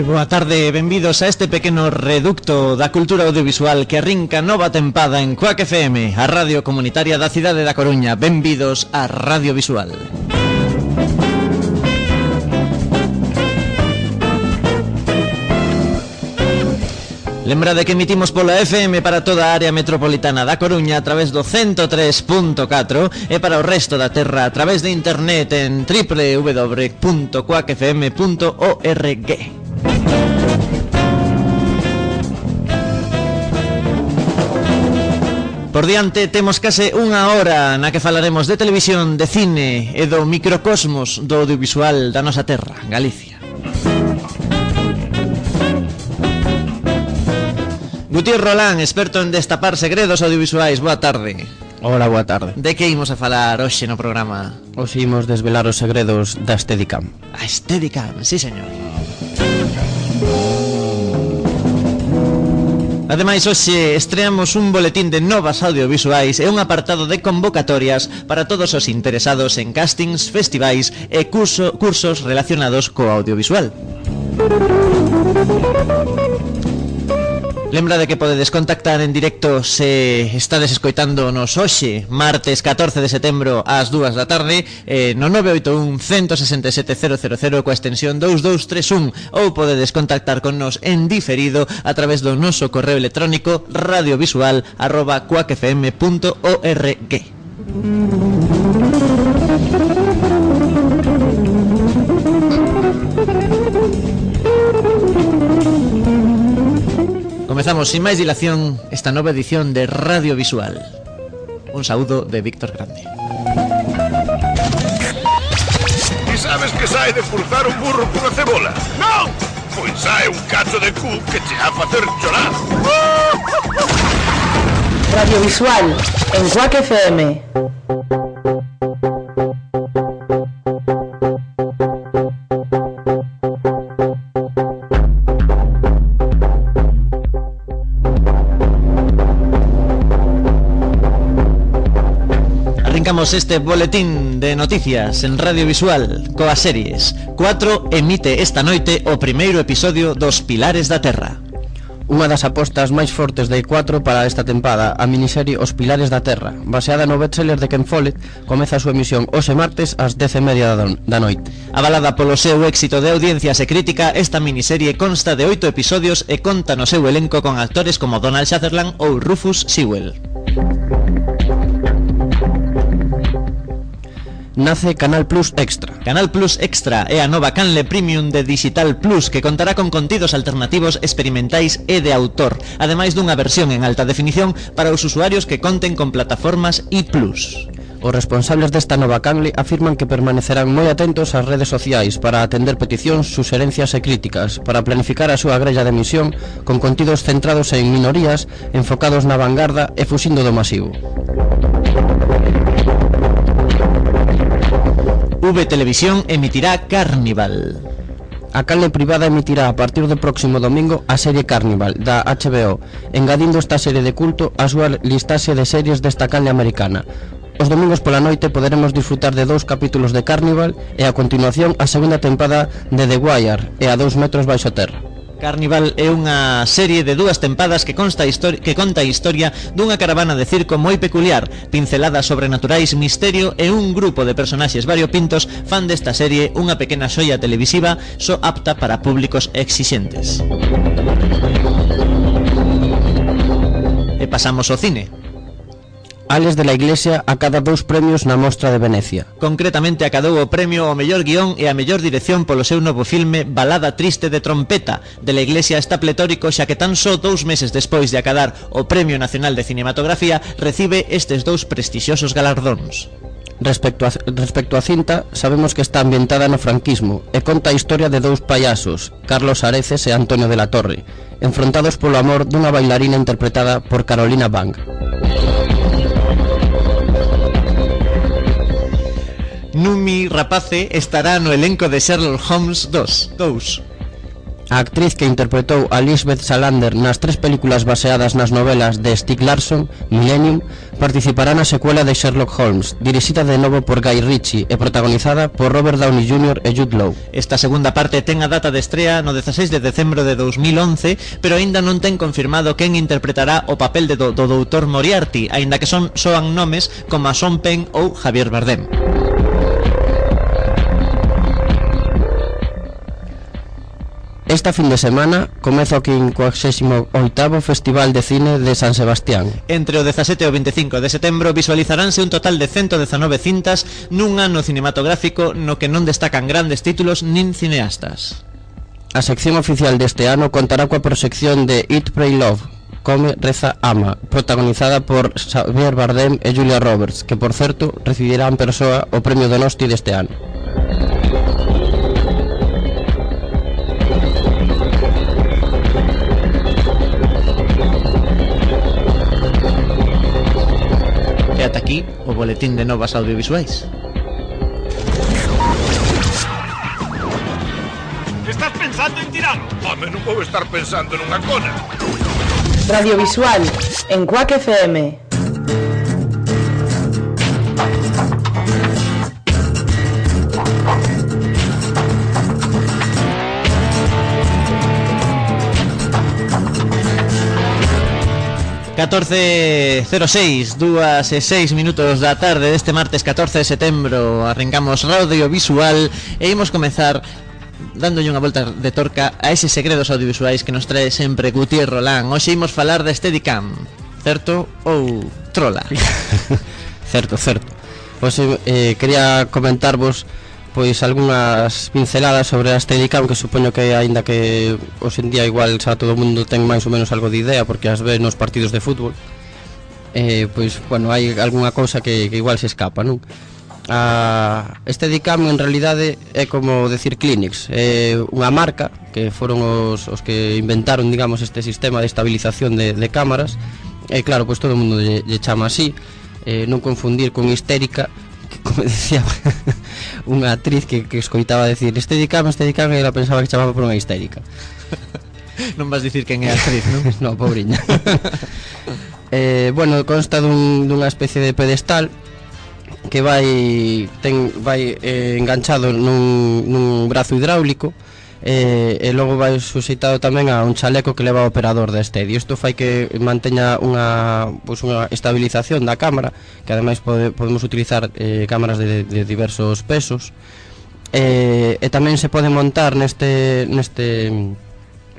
Moi boa tarde benvidos a este pequeno reducto da cultura audiovisual que arrinca nova tempada en Coac FM, a radio comunitaria da cidade da Coruña. Benvidos a Radio Visual. Lembra de que emitimos pola FM para toda área metropolitana da Coruña a través do 103.4 e para o resto da terra a través de internet en www.coacfm.org. Por diante temos case unha hora na que falaremos de televisión, de cine e do microcosmos do audiovisual da nosa terra, Galicia. Gutiérrez Rolán, experto en destapar segredos audiovisuais, boa tarde. Hola, boa tarde. De que imos a falar hoxe no programa? Os imos desvelar os segredos da Steadicam. A Steadicam, sí, señor. Ademais, hoxe estreamos un boletín de novas audiovisuais e un apartado de convocatorias para todos os interesados en castings, festivais e curso, cursos relacionados co audiovisual. Lembra de que podedes contactar en directo se estades escoitando nos hoxe, martes 14 de setembro ás 2 da tarde, eh, no 981 167 000 coa extensión 2231 ou podedes contactar con nos en diferido a través do noso correo electrónico radiovisual arroba cuacfm.org. Comezamos sin máis dilación esta nova edición de Radio Visual. Un saúdo de Víctor Grande. Ti sabes que sai de forzar un burro cunha cebola? Non! Pois sai un cacho de cu que che a facer chorar. Radio Visual en Quack FM. comezamos este boletín de noticias en Radio Visual, coa series 4 emite esta noite o primeiro episodio dos Pilares da Terra Unha das apostas máis fortes de 4 para esta tempada, a miniserie Os Pilares da Terra, baseada no bestseller de Ken Follett, comeza a súa emisión hoxe martes ás 10:30 da noite. Avalada polo seu éxito de audiencias e crítica, esta miniserie consta de 8 episodios e conta no seu elenco con actores como Donald Sutherland ou Rufus Sewell. nace Canal Plus Extra. Canal Plus Extra é a nova canle premium de Digital Plus que contará con contidos alternativos experimentais e de autor, ademais dunha versión en alta definición para os usuarios que conten con plataformas e Plus. Os responsables desta nova canle afirman que permanecerán moi atentos ás redes sociais para atender peticións, suxerencias e críticas, para planificar a súa grella de emisión con contidos centrados en minorías, enfocados na vanguarda e fuxindo do masivo. V Televisión emitirá Carnival. A canle privada emitirá a partir do próximo domingo a serie Carnival da HBO, engadindo esta serie de culto a súa listaxe de series desta canle americana. Os domingos pola noite poderemos disfrutar de dous capítulos de Carnival e a continuación a segunda tempada de The Wire e a dous metros baixo terra. Carnival é unha serie de dúas tempadas que, consta que conta a historia dunha caravana de circo moi peculiar, pinceladas sobrenaturais, misterio e un grupo de personaxes variopintos fan desta serie unha pequena xoia televisiva só so apta para públicos exixentes. E pasamos ao cine. Ales de la Iglesia acada dous premios na Mostra de Venecia. Concretamente acadou o premio ao mellor guión e a mellor dirección polo seu novo filme Balada Triste de Trompeta. De la Iglesia está pletórico xa que tan só dous meses despois de acadar o Premio Nacional de Cinematografía recibe estes dous prestixiosos galardóns. Respecto a, respecto a cinta, sabemos que está ambientada no franquismo e conta a historia de dous payasos, Carlos Areces e Antonio de la Torre, enfrontados polo amor dunha bailarina interpretada por Carolina Bang. Numi Rapace estará no elenco de Sherlock Holmes 2. 2. A actriz que interpretou a Lisbeth Salander nas tres películas baseadas nas novelas de Stieg Larsson, Millennium, participará na secuela de Sherlock Holmes, dirixida de novo por Guy Ritchie e protagonizada por Robert Downey Jr. e Jude Law. Esta segunda parte ten a data de estrea no 16 de decembro de 2011, pero aínda non ten confirmado quen interpretará o papel de do, do doutor Moriarty, aínda que son soan nomes como a Sean Penn ou Javier Bardem. Esta fin de semana comeza o 58º Festival de Cine de San Sebastián. Entre o 17 e o 25 de setembro visualizaránse un total de 119 cintas nun ano cinematográfico no que non destacan grandes títulos nin cineastas. A sección oficial deste ano contará coa proxección de Eat, Pray, Love, Come, Reza, Ama, protagonizada por Xavier Bardem e Julia Roberts, que, por certo, recibirán persoa o Premio Donosti deste ano. Boletín de novas audiovisuais. Estás pensando en tiralo? Home, non vou estar pensando nunha cona. Radiovisual en Quack FM. ...14.06, dúas e seis minutos da tarde deste martes 14 de setembro Arrancamos Radio Visual e imos comezar dándolle unha volta de torca a eses segredos audiovisuais que nos trae sempre Gutiérrez Rolán Hoxe imos falar de Steadicam, certo ou trola? certo, certo. Pois eh, quería comentarvos pois algunhas pinceladas sobre a estética que supoño que aínda que hoxendía igual xa todo o mundo ten máis ou menos algo de idea porque as ve nos partidos de fútbol eh, pois, bueno, hai algunha cousa que, que igual se escapa, non? A, este DICAM en realidade é como decir Clinics É unha marca que foron os, os que inventaron, digamos, este sistema de estabilización de, de cámaras. E claro, pois todo o mundo lle, lle chama así. Eh, Non confundir con histérica como decía unha actriz que, que escoitaba decir este dicame, este e ela pensaba que chamaba por unha histérica. Non vas dicir quen é a actriz, non? non, pobriña. Eh, Bueno, consta dun, dunha especie de pedestal que vai ten vai eh, enganchado nun, nun brazo hidráulico e, e logo vai suxeitado tamén a un chaleco que leva o operador da estadio. Isto fai que manteña unha, pois, unha estabilización da cámara, que ademais pode, podemos utilizar eh, cámaras de, de diversos pesos, e, e tamén se pode montar neste, neste,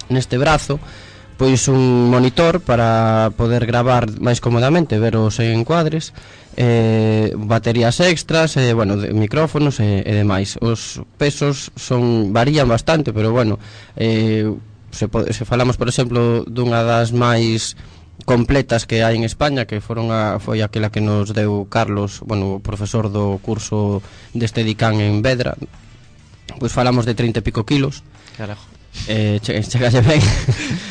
neste brazo pois un monitor para poder gravar máis comodamente, ver os encuadres, eh, baterías extras, eh, bueno, de, micrófonos e, eh, e demais. Os pesos son varían bastante, pero bueno, eh, se, se falamos, por exemplo, dunha das máis completas que hai en España que foron a, foi aquela que nos deu Carlos, bueno, o profesor do curso deste Dicán en Vedra. Pois falamos de 30 e pico kilos. Carajo. Eh, che, chegalle ben.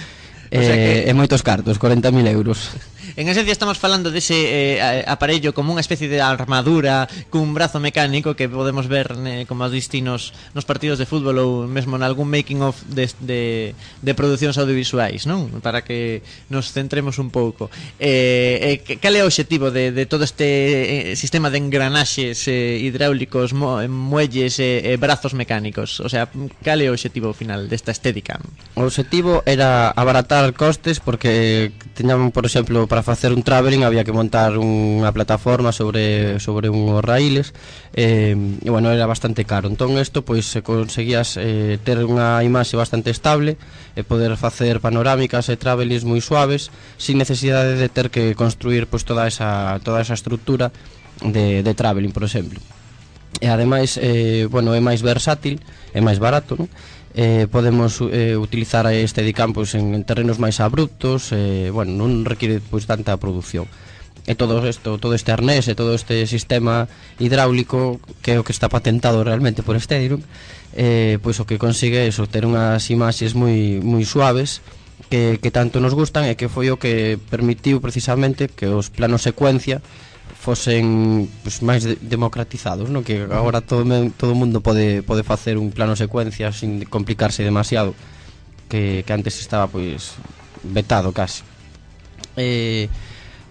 eh, o sea que... Eh, e moitos cartos, 40.000 euros. En esencia estamos falando dese eh, aparello como unha especie de armadura cun brazo mecánico que podemos ver eh, como os distinos nos partidos de fútbol ou mesmo en algún making of de, de, de producións audiovisuais, non? Para que nos centremos un pouco. Eh, eh, cal é o obxectivo de, de todo este eh, sistema de engranaxes eh, hidráulicos, mo, eh, muelles e eh, eh, brazos mecánicos? O sea, cal é o obxectivo final desta estética? O obxectivo era abaratar costes porque teñaban, por exemplo, para para facer un traveling había que montar unha plataforma sobre sobre unhos raíles eh, e bueno, era bastante caro. Entón isto pois se conseguías eh, ter unha imaxe bastante estable e poder facer panorámicas e travelings moi suaves sin necesidade de ter que construir pois toda esa toda esa estrutura de de traveling, por exemplo. E ademais, eh, bueno, é máis versátil, é máis barato, non? eh, podemos eh, utilizar este Edicampus en, en terrenos máis abruptos, eh, bueno, non require pois tanta produción. E todo isto, todo este arnés e todo este sistema hidráulico que é o que está patentado realmente por Stadium, eh, pois o que consigue é obter unhas imaxes moi moi suaves que, que tanto nos gustan e que foi o que permitiu precisamente que os planos secuencia fosen pues, máis de, democratizados, no que agora todo todo mundo pode pode facer un plano secuencia sin complicarse demasiado, que, que antes estaba pois vetado casi. Eh,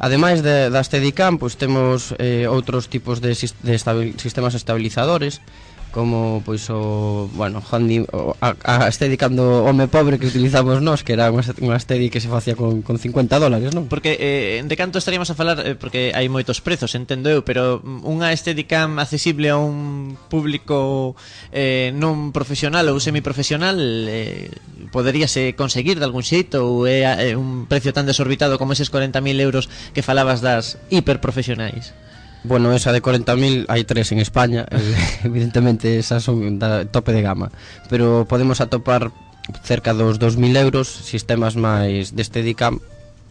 ademais de, das Steadicam, pois temos eh, outros tipos de, de estabil, sistemas estabilizadores, como pois o, bueno, handi, o, a, a estética do home pobre que utilizamos nós, que era unha, unha estética que se facía con, con 50 dólares, non? Porque eh, de canto estaríamos a falar, eh, porque hai moitos prezos, entendo eu, pero unha estética accesible a un público eh, non profesional ou semiprofesional eh, poderíase conseguir de algún xeito ou é eh, un precio tan desorbitado como eses 40.000 euros que falabas das hiperprofesionais? Bueno, esa de 40.000 hai tres en España eh, Evidentemente esas son da tope de gama. Pero podemos atopar cerca dos 2.000 euros Sistemas máis deste DICAM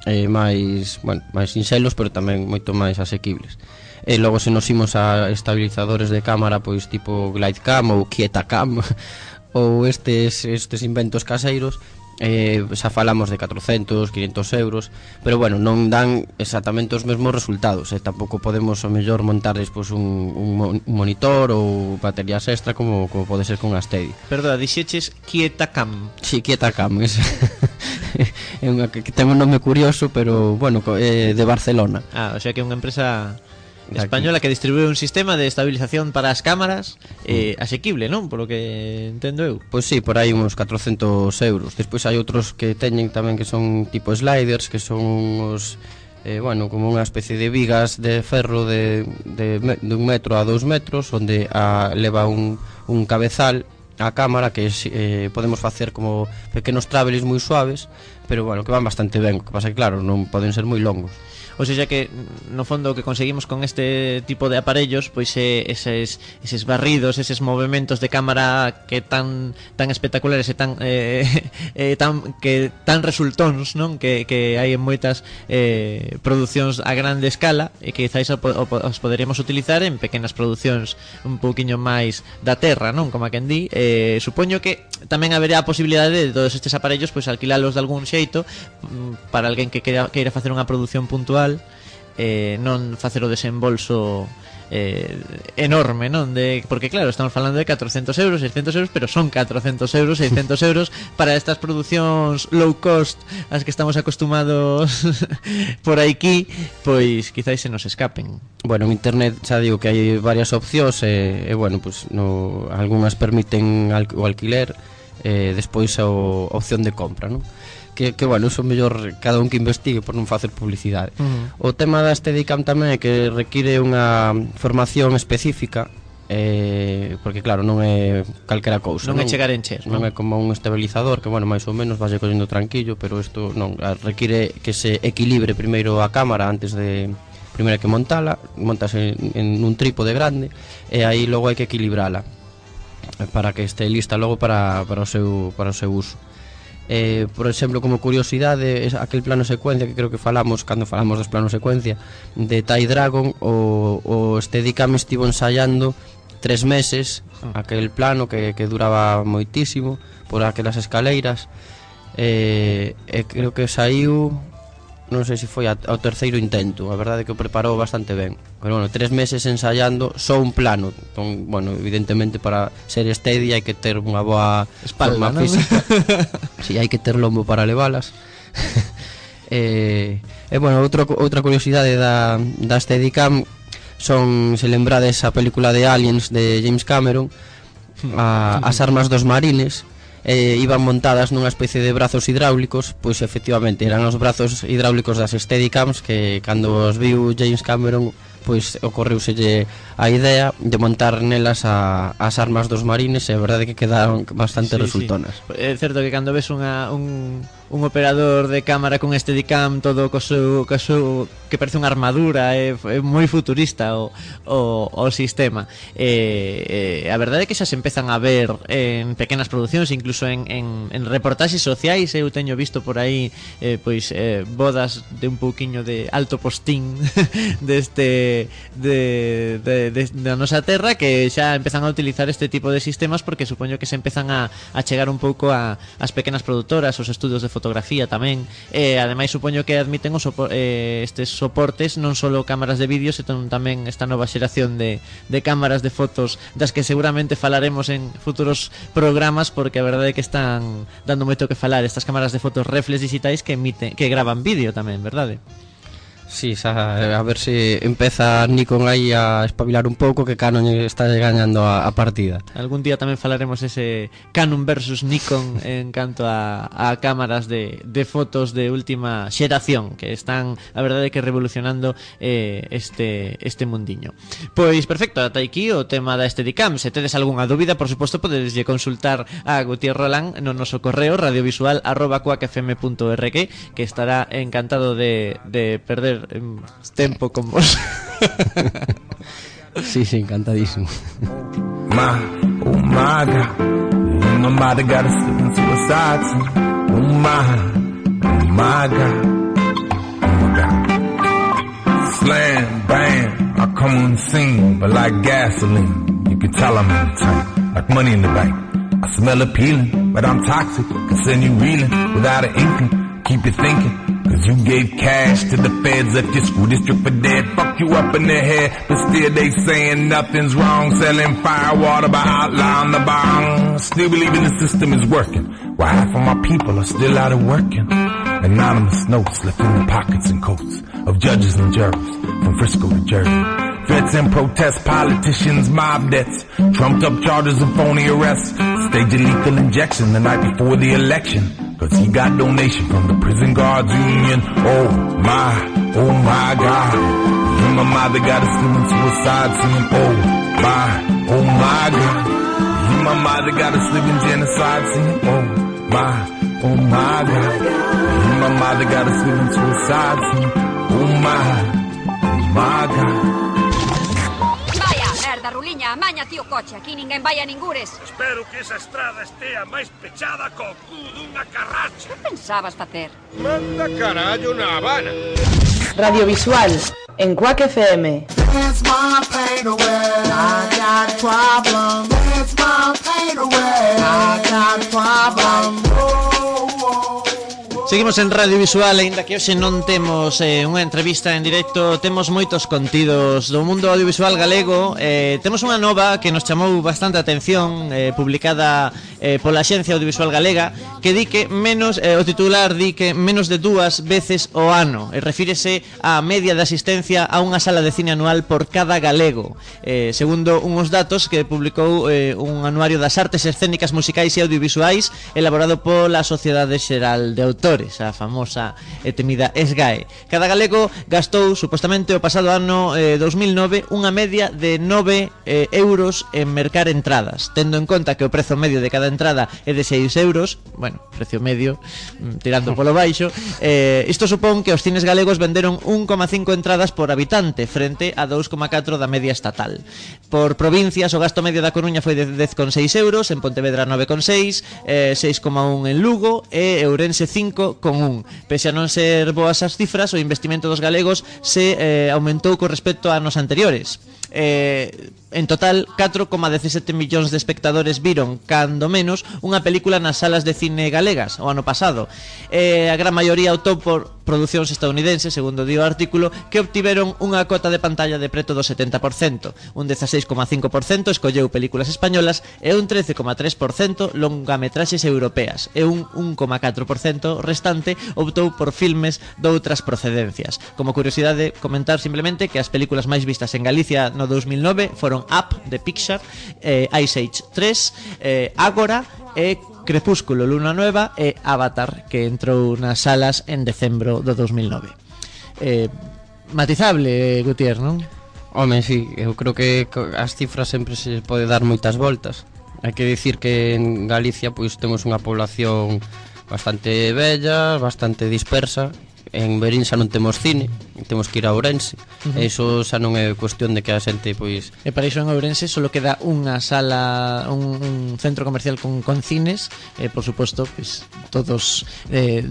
eh, Máis, bueno, máis sinxelos Pero tamén moito máis asequibles. E logo se nos imos a estabilizadores de cámara Pois tipo Glidecam ou Quietacam Ou estes, estes inventos caseiros eh, xa falamos de 400, 500 euros pero bueno, non dan exactamente os mesmos resultados e eh? tampouco podemos o mellor montar pois, un, un monitor ou baterías extra como, como pode ser con Astedi Perdona, dixeches Quieta Cam Si, sí, Quieta Cam es... é unha que, que ten un nome curioso pero bueno, eh, de Barcelona. Ah, o sea que é unha empresa española que distribúe un sistema de estabilización para as cámaras eh, mm. asequible, non? Por lo que entendo eu. Pois pues sí, por aí uns 400 euros. Despois hai outros que teñen tamén que son tipo sliders, que son os eh, bueno, como unha especie de vigas de ferro de, de, de un metro a dous metros onde a, leva un, un cabezal a cámara que eh, podemos facer como pequenos travelis moi suaves pero bueno, que van bastante ben o que pasa que claro, non poden ser moi longos ou seja que no fondo o que conseguimos con este tipo de aparellos pois é eh, eses, eses barridos, eses movimentos de cámara que tan tan espectaculares e tan eh, eh, tan que tan resultóns, non? Que, que hai en moitas eh, producións a grande escala e que quizáis os poderíamos utilizar en pequenas producións un pouquiño máis da terra, non? Como a quen di, eh, supoño que tamén haberá a posibilidade de todos estes aparellos pois alquilalos de algún xeito mm, para alguén que queira, queira facer unha produción puntual eh, non facer o desembolso eh, enorme, non? De, porque claro, estamos falando de 400 euros, 600 euros, pero son 400 euros, 600 euros para estas producións low cost as que estamos acostumados por aquí, pois quizáis se nos escapen. Bueno, en internet xa digo que hai varias opcións e, eh, e eh, bueno, pues, no, algunhas permiten al, o alquiler, eh, despois a, o, a opción de compra, non? que, que bueno, iso mellor cada un que investigue por non facer publicidade. Uh -huh. O tema da Steadicam tamén é que require unha formación específica eh, porque claro, non é calquera cousa. Non, non é chegar en cher, non? non é como un estabilizador que, bueno, máis ou menos valle collendo tranquilo, pero isto non require que se equilibre primeiro a cámara antes de primeiro que montala, montas en, en un trípode grande e aí logo hai que equilibrala eh, para que este lista logo para, para o seu para o seu uso. Eh, por exemplo, como curiosidade, aquel plano secuencia que creo que falamos cando falamos dos planos secuencia de Tai Dragon, o, o este estivo ensaiando tres meses ah. aquel plano que, que duraba moitísimo por aquelas escaleiras eh, e creo que saiu non sei se foi ao terceiro intento, a verdade é que o preparou bastante ben. Pero bueno, tres meses ensaiando só un plano. Entón, bueno, evidentemente para ser steady hai que ter unha boa espalda, forma física. si, hai que ter lombo para levalas. e, eh, e bueno, outro, outra curiosidade da, da Steadicam son, se lembrades, a película de Aliens de James Cameron, a, as armas dos marines, eh, iban montadas nunha especie de brazos hidráulicos, pois efectivamente eran os brazos hidráulicos das Steadicams que cando os viu James Cameron pois ocorreuselle a idea de montar nelas a, as armas dos marines e a verdade que quedaron bastante sí, resultonas. Sí. É certo que cando ves unha, un, un operador de cámara con este dicam todo co seu, co seu que parece unha armadura é, é moi futurista o, o, o sistema. E, e, a verdade é que xa se empezan a ver en pequenas producións incluso en, en, en reportaxes sociais. Eu teño visto por aí eh, pois eh, bodas de un pouquiño de alto postín deste de, de, de, de, nosa terra que xa empezan a utilizar este tipo de sistemas porque supoño que se empezan a, a chegar un pouco a, as pequenas produtoras, os estudos de fotografía fotografía tamén e ademais supoño que admiten os sopor, eh, estes soportes non só cámaras de vídeo senón tamén esta nova xeración de, de cámaras de fotos das que seguramente falaremos en futuros programas porque a verdade é que están dando moito que falar estas cámaras de fotos reflex digitais que emiten que graban vídeo tamén, verdade? Sí, xa, eh, a ver se empeza Nikon aí a espabilar un pouco que Canon está gañando a, a partida. Algún día tamén falaremos ese Canon versus Nikon en canto a, a cámaras de, de fotos de última xeración que están, a verdade, que revolucionando eh, este, este mundiño. Pois perfecto, ata aquí o tema da Steadicam. Se tedes algunha dúbida, por suposto, podedeslle consultar a Gutiérrez Roland no noso correo radiovisual arroba que estará encantado de, de perder en tempo con vos. sí, sí, encantadísimo. My, oh my God. My mother got a slipping suicide. Oh my, oh my God. Oh my God. Slam, bam, I come on the scene, but like gasoline. You can tell I'm in the tank, like money in the bank. I smell appealing, but I'm toxic. Can send you reeling without an inkling. Keep you thinking. Cause you gave cash to the feds at your school district for dead. Fuck you up in the head, but still they saying nothing's wrong. Selling fire water by outline the bong. Still believing the system is working. While half of my people are still out of working. Anonymous notes left in the pockets and coats of judges and jurors from Frisco to Jersey. Vets and protest politicians, mob debts, trumped up charges of phony arrests, stage a lethal injection the night before the election. Cause he got donation from the prison guards union. Oh my, oh my God. And my mother got a student suicide scene. Oh my, oh my God. And my mother got a living genocide scene. Oh my, oh my God. And my mother got a living suicide scene. Oh my, oh my God. Maña, maña, tío coche, aquí ninguén vai a ningures. Espero que esa estrada estea máis pechada co cu dunha carracha. Que pensabas facer? Manda carallo na Habana. Radiovisual, en Cuac FM. That's my pain away, I got problems. That's my pain away, I got problems. Oh, oh. oh. Seguimos en Radio Visual, aínda que hoxe non temos eh, unha entrevista en directo. Temos moitos contidos do mundo audiovisual galego. Eh, Temos unha nova que nos chamou bastante atención eh, Publicada eh, pola Xencia Audiovisual Galega Que di que menos, eh, o titular di que menos de dúas veces o ano. Eh, Refírese á media de asistencia a unha sala de cine anual por cada galego. Eh, Segundo unhos datos que publicou eh, un anuario das artes escénicas musicais e audiovisuais Elaborado pola Sociedade Xeral de Autores investidores, a famosa e temida SGAE. Cada galego gastou supostamente o pasado ano eh, 2009 unha media de 9 eh, euros en mercar entradas, tendo en conta que o prezo medio de cada entrada é de 6 euros, bueno, precio medio, mm, tirando polo baixo, eh, isto supón que os cines galegos venderon 1,5 entradas por habitante frente a 2,4 da media estatal. Por provincias, o gasto medio da Coruña foi de 10,6 euros, en Pontevedra 9,6, eh, 6,1 en Lugo e Ourense 5 con un. Pese a non ser boas as cifras, o investimento dos galegos se eh, aumentou co respecto a anos anteriores eh, en total 4,17 millóns de espectadores viron, cando menos, unha película nas salas de cine galegas o ano pasado. Eh, a gran maioría optou por producións estadounidenses, segundo dio o artículo, que obtiveron unha cota de pantalla de preto do 70%. Un 16,5% escolleu películas españolas e un 13,3% longametraxes europeas e un 1,4% restante optou por filmes doutras procedencias. Como curiosidade, comentar simplemente que as películas máis vistas en Galicia no 2009 foron Up de Pixar, eh, Ice Age 3, eh, Agora e Crepúsculo Luna Nueva e Avatar que entrou nas salas en decembro do 2009. Eh, matizable, Gutiérrez, non? Home, sí, eu creo que as cifras sempre se pode dar moitas voltas. Hai que dicir que en Galicia pois temos unha población bastante bella, bastante dispersa en Berín xa non temos cine, temos que ir a Ourense. Uh -huh. Eso xa non é cuestión de que a xente pois E para iso en Ourense só queda unha sala, un, un centro comercial con con cines, e por suposto, pois todos eh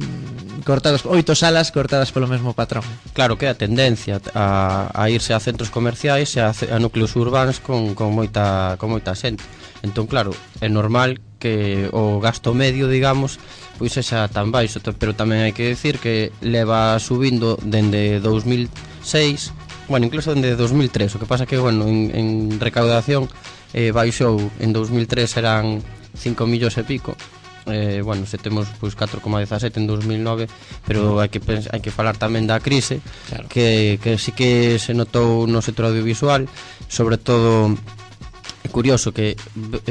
cortados oito salas cortadas polo mesmo patrón. Claro que a tendencia a a irse a centros comerciais e a, a núcleos urbanos con con moita con moita xente. Entón, claro, é normal que o gasto medio, digamos, pois é xa tan baixo, pero tamén hai que decir que leva subindo dende 2006, bueno, incluso dende 2003, o que pasa que, bueno, en, en recaudación eh, baixou, en 2003 eran 5 millóns e pico, eh, bueno, se temos pois 4,17 en 2009, pero hai que hai que falar tamén da crise claro. que que sí que se notou no sector audiovisual, sobre todo é curioso que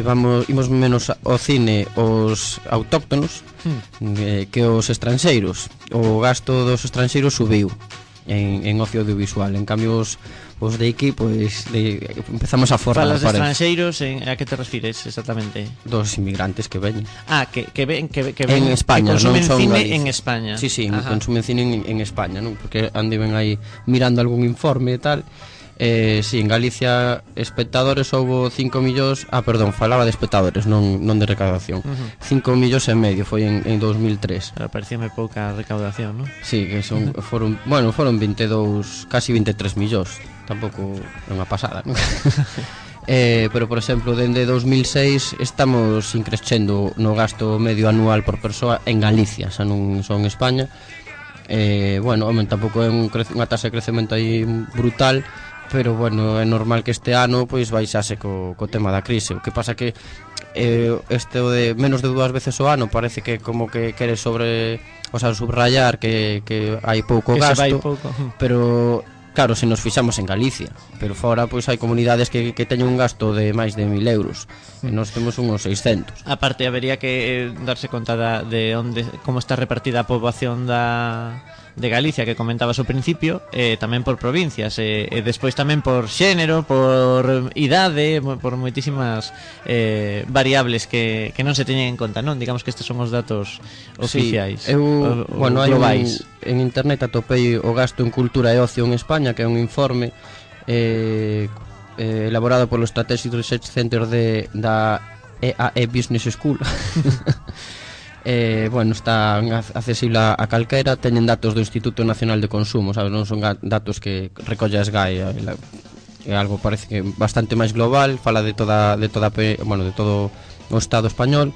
vamos imos menos ao cine os autóctonos mm. eh, que os estranxeiros. O gasto dos estranxeiros subiu en, en ocio audiovisual. En cambio os os de aquí, pois de, empezamos a forrar. Falas estranxeiros, en, a que te refires exactamente? Dos inmigrantes que veñen. Ah, que, que ven que, que ven, en España, que consumen non son cine en España. Sí, sí, Ajá. consumen cine en, en España, non? Porque andiven aí mirando algún informe e tal Eh, si, sí, en Galicia espectadores houbo 5 millóns Ah, perdón, falaba de espectadores, non, non de recaudación 5 uh -huh. millóns e medio foi en, en 2003 Pero parecíame pouca recaudación, non? Si, sí, que son, foron, bueno, foron 22, casi 23 millóns Tampouco é unha pasada non? eh, Pero, por exemplo, dende 2006 estamos increscendo no gasto medio anual por persoa en Galicia Xa non son en España Eh, bueno, home, tampouco é un unha tasa de crecemento aí brutal pero bueno, é normal que este ano pois baixase co, co tema da crise. O que pasa que eh, este de menos de dúas veces o ano parece que como que quere sobre o sea, subrayar que, que hai pouco que gasto, pouco. pero claro, se nos fixamos en Galicia, pero fora pois hai comunidades que, que teñen un gasto de máis de 1000 euros, e nós temos uns 600. A parte, habería que eh, darse conta da, de onde como está repartida a poboación da de Galicia que comentabas ao principio, eh, tamén por provincias, eh, e despois tamén por xénero, por idade, por moitísimas eh, variables que, que non se teñen en conta, non? Digamos que estes son os datos oficiais. Sí, eu, o, bueno, o globais. En, en internet atopei o gasto en cultura e ocio en España, que é un informe eh, eh, elaborado polo Strategic Research Center de, da EAE Business School eh, bueno, está accesible a, a calquera, teñen datos do Instituto Nacional de Consumo, sabes, non son datos que recolle a SGAE, eh, é algo parece que bastante máis global, fala de toda de toda, bueno, de todo o estado español.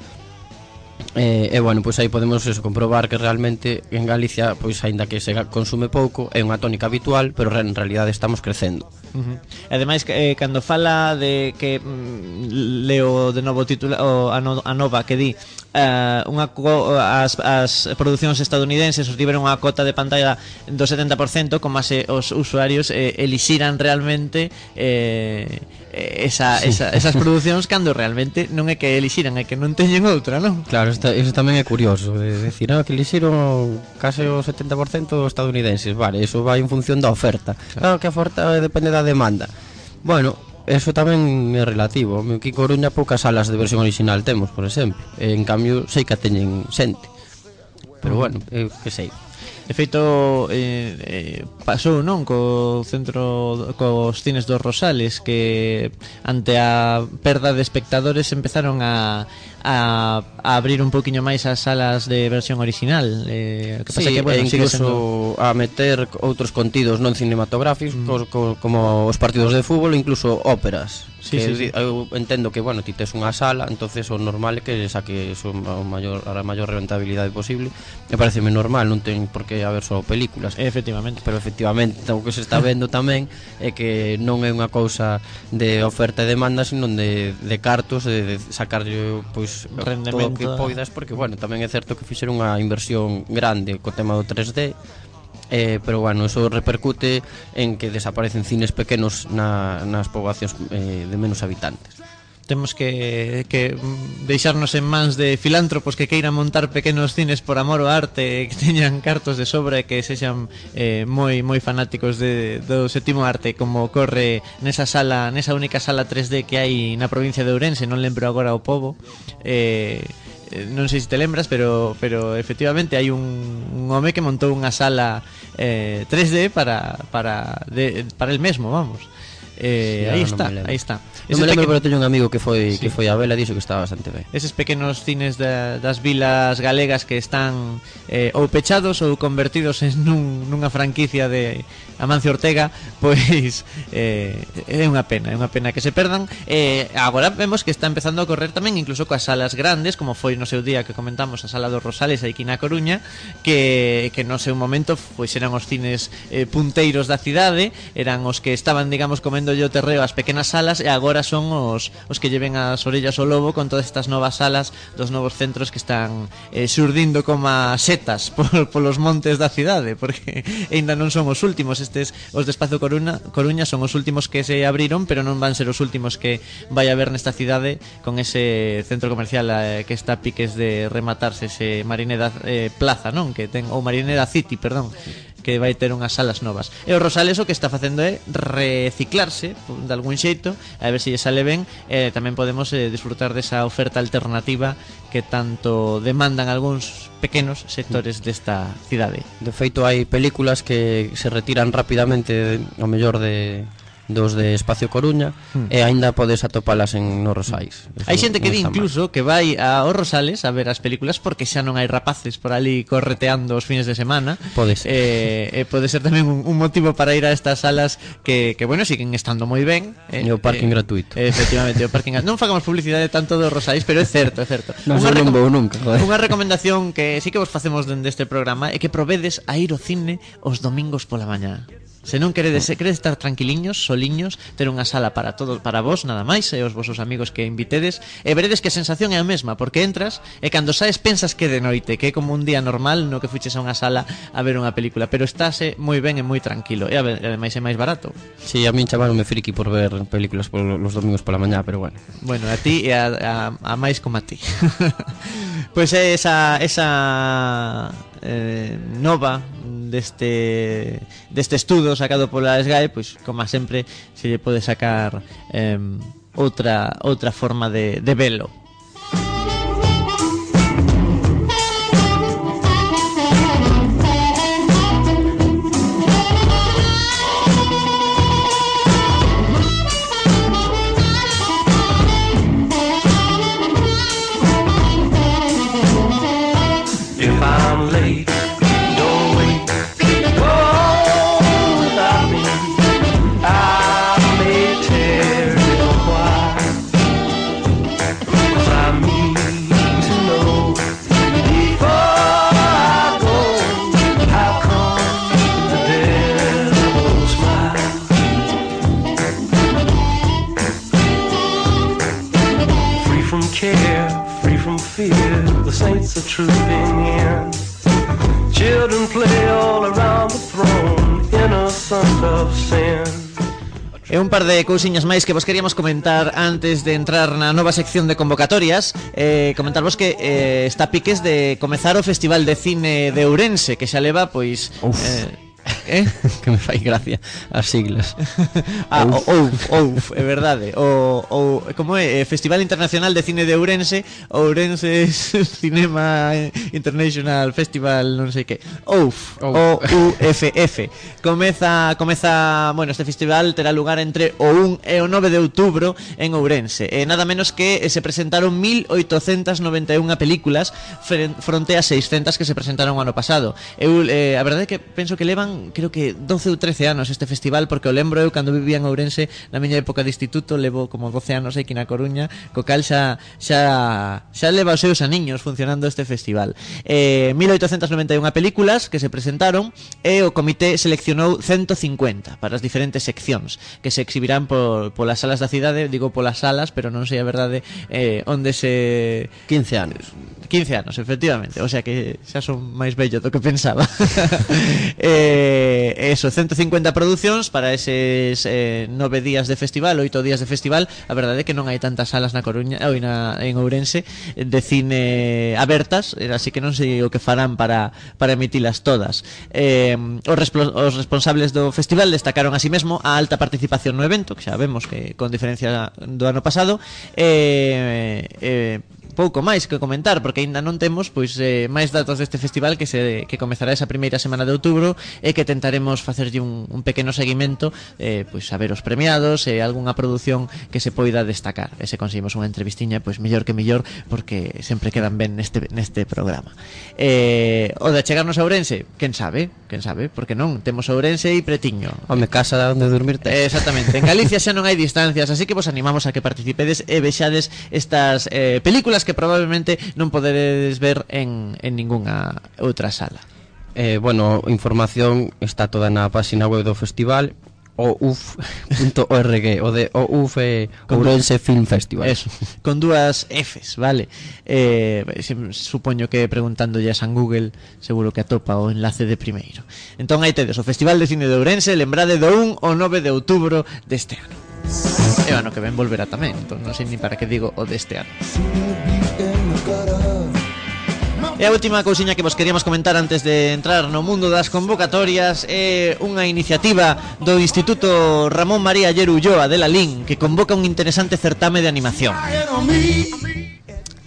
Eh, e bueno, pois aí podemos eso, comprobar que realmente en Galicia, pois aínda que se consume pouco, é unha tónica habitual, pero en realidade estamos crecendo. Uh -huh. E ademais eh, cando fala de que mm, leo de novo título o, a, no, a nova que di eh, unha co, as, as producións estadounidenses obtiveron unha cota de pantalla do 70% como se os usuarios eh, elixiran realmente eh, esa, sí. esa, esas producións cando realmente non é que elixiran, é que non teñen outra, non? Claro, esta, iso tamén é curioso, de decir, ah, que elixiron case o 70% estadounidenses, vale, iso vai en función da oferta. Claro, claro que a oferta depende da da demanda. Bueno, eso tamén é relativo. Aquí Coruña poucas salas de versión original temos, por exemplo. En cambio, sei que a teñen xente. Pero bueno, eu que sei. De feito, eh, eh, pasou non co centro cos cines dos Rosales que ante a perda de espectadores empezaron a a, a abrir un poquinho máis as salas de versión original eh, que pasa sí, que, bueno, e incluso sendo... a meter outros contidos non cinematográficos mm. co, co, como os partidos de fútbol incluso óperas Sí, que, sí. Eu entendo que, bueno, ti tes unha sala, entonces o normal é que saque o maior, a maior rentabilidade posible. Me pareceme normal, non ten por que haber só películas. Efectivamente. Pero efectivamente, o que se está vendo tamén é que non é unha cousa de oferta e demanda, sino de, de cartos, de, de sacarlle pois, Rendemento. todo o que eh. poidas, porque, bueno, tamén é certo que fixeron unha inversión grande co tema do 3D, eh, pero bueno, eso repercute en que desaparecen cines pequenos na, nas poboacións eh, de menos habitantes. Temos que, que deixarnos en mans de filántropos que queiran montar pequenos cines por amor ao arte que teñan cartos de sobra e que sexan eh, moi moi fanáticos de, do sétimo arte como corre nesa sala nesa única sala 3D que hai na provincia de Ourense non lembro agora o povo eh, non sei se te lembras, pero pero efectivamente hai un, un home que montou unha sala eh, 3D para para de, para el mesmo, vamos. Eh, sí, aí, está, aí está, aí está. Non me lembro, pero teño un amigo que foi sí. que foi a vela dixo que estaba bastante ben. Eses pequenos cines da, das vilas galegas que están eh, ou pechados ou convertidos en nun, nunha franquicia de, Amancio Ortega Pois eh, é unha pena É unha pena que se perdan. Eh, Agora vemos que está empezando a correr tamén Incluso coas salas grandes Como foi no seu día que comentamos A sala dos Rosales aquí na Coruña Que, que no seu momento pois eran os cines eh, punteiros da cidade Eran os que estaban, digamos, comendo o terreo As pequenas salas E agora son os, os que lleven as orellas ao lobo Con todas estas novas salas Dos novos centros que están eh, surdindo como setas por, Polos montes da cidade Porque ainda non son os últimos estes os de Espazo Coruña, Coruña son os últimos que se abriron, pero non van ser os últimos que vai haber nesta cidade con ese centro comercial eh, que está a piques de rematarse ese Marineda eh, Plaza, non? Que ten ou Marineda City, perdón que vai ter unhas salas novas. E o Rosales o que está facendo é reciclarse de algún xeito, a ver se lle sale ben, e tamén podemos eh, disfrutar desa oferta alternativa que tanto demandan algúns pequenos sectores mm. desta cidade. De feito, hai películas que se retiran rapidamente, o mellor de dos de Espacio Coruña mm. e aínda podes atopalas en no Rosais. Eso hai xente que di incluso mal. que vai a os Rosales a ver as películas porque xa non hai rapaces por ali correteando os fines de semana. Pode ser. Eh, eh, pode ser tamén un, un motivo para ir a estas salas que, que bueno, siguen estando moi ben. Eh, e o parking eh, gratuito. Efectivamente, o parking Non facamos publicidade tanto dos Rosais, pero é certo, é certo. Non unha non vou nunca. Joder. Unha recomendación que sí que vos facemos dende este programa é que provedes a ir ao cine os domingos pola mañá. Se non queredes, se queredes estar tranquiliños, soliños, ter unha sala para todos, para vos nada máis e os vosos amigos que invitedes, e veredes que a sensación é a mesma, porque entras e cando saes pensas que de noite, que é como un día normal no que fuches a unha sala a ver unha película, pero estáse moi ben e moi tranquilo, e ademais é máis barato. Si, sí, a min chamaronme friki por ver películas por los domingos pola mañá, pero bueno. Bueno, a ti e a, a, a máis como a ti. pois pues é esa esa eh, nova deste, deste estudo sacado pola SGAE pois, como sempre se lle pode sacar eh, outra, outra forma de, de velo. un par de cousiñas máis que vos queríamos comentar antes de entrar na nova sección de convocatorias eh, Comentarvos que eh, está piques de comezar o Festival de Cine de Ourense Que xa leva, pois... Uf. Eh, eh? que me fai gracia as siglas. ah, Ouf. o Ouf, Ouf, é verdade. O, o como é eh, Festival Internacional de Cine de Ourense, Ourense Cinema International Festival, non sei que. Ouf, Ouf. O U F F. Comeza comeza, bueno, este festival terá lugar entre o 1 e o 9 de outubro en Ourense. E nada menos que eh, se presentaron 1891 películas fronte a 600 que se presentaron o ano pasado. Eu eh, a verdade é que penso que levan que creo que 12 ou 13 anos este festival porque o lembro eu cando vivía en Ourense na miña época de instituto levo como 12 anos aquí na Coruña co cal xa xa, xa leva os seus aniños funcionando este festival. Eh, 1891 películas que se presentaron e o comité seleccionou 150 para as diferentes seccións que se exhibirán por, polas salas da cidade digo polas salas pero non sei a verdade eh, onde se 15 anos. 15 anos efectivamente o sea que xa son máis bello do que pensaba. Eh, eh, eso, 150 producións para eses eh, nove días de festival, oito días de festival. A verdade é que non hai tantas salas na Coruña ou na, en Ourense de cine abertas, eh, así que non sei o que farán para, para emitilas todas. Eh, os, os responsables do festival destacaron así mesmo a alta participación no evento, que xa vemos que con diferencia do ano pasado eh, eh, pouco máis que comentar porque aínda non temos pois eh, máis datos deste festival que se que comezará esa primeira semana de outubro e que tentaremos facerlle un, un pequeno seguimento eh, pois a ver os premiados e eh, algunha produción que se poida destacar. E se conseguimos unha entrevistiña pois mellor que mellor porque sempre quedan ben neste neste programa. Eh, o de chegarnos a Ourense quen sabe quen sabe porque non temos Ourense e Pretiño. Home casa onde dormirte eh, exactamente en Galicia xa non hai distancias así que vos animamos a que participedes e vexades estas eh, películas que probablemente non podedes ver en, en ningunha outra sala. Eh, bueno, información está toda na página web do festival ouf.org o de ouf é Ourense Film Festival. Eso, con dúas Fs, vale. Eh, supoño que preguntándolle a San Google seguro que atopa o enlace de primeiro. Entón aí tedes o Festival de Cine de Ourense, lembrade do 1 ao 9 de outubro deste ano. E o ano que ven volverá tamén, entón non sei ni para que digo o deste ano. E a última cousiña que vos queríamos comentar antes de entrar no mundo das convocatorias é unha iniciativa do Instituto Ramón María Yerulloa de Lalín que convoca un interesante certame de animación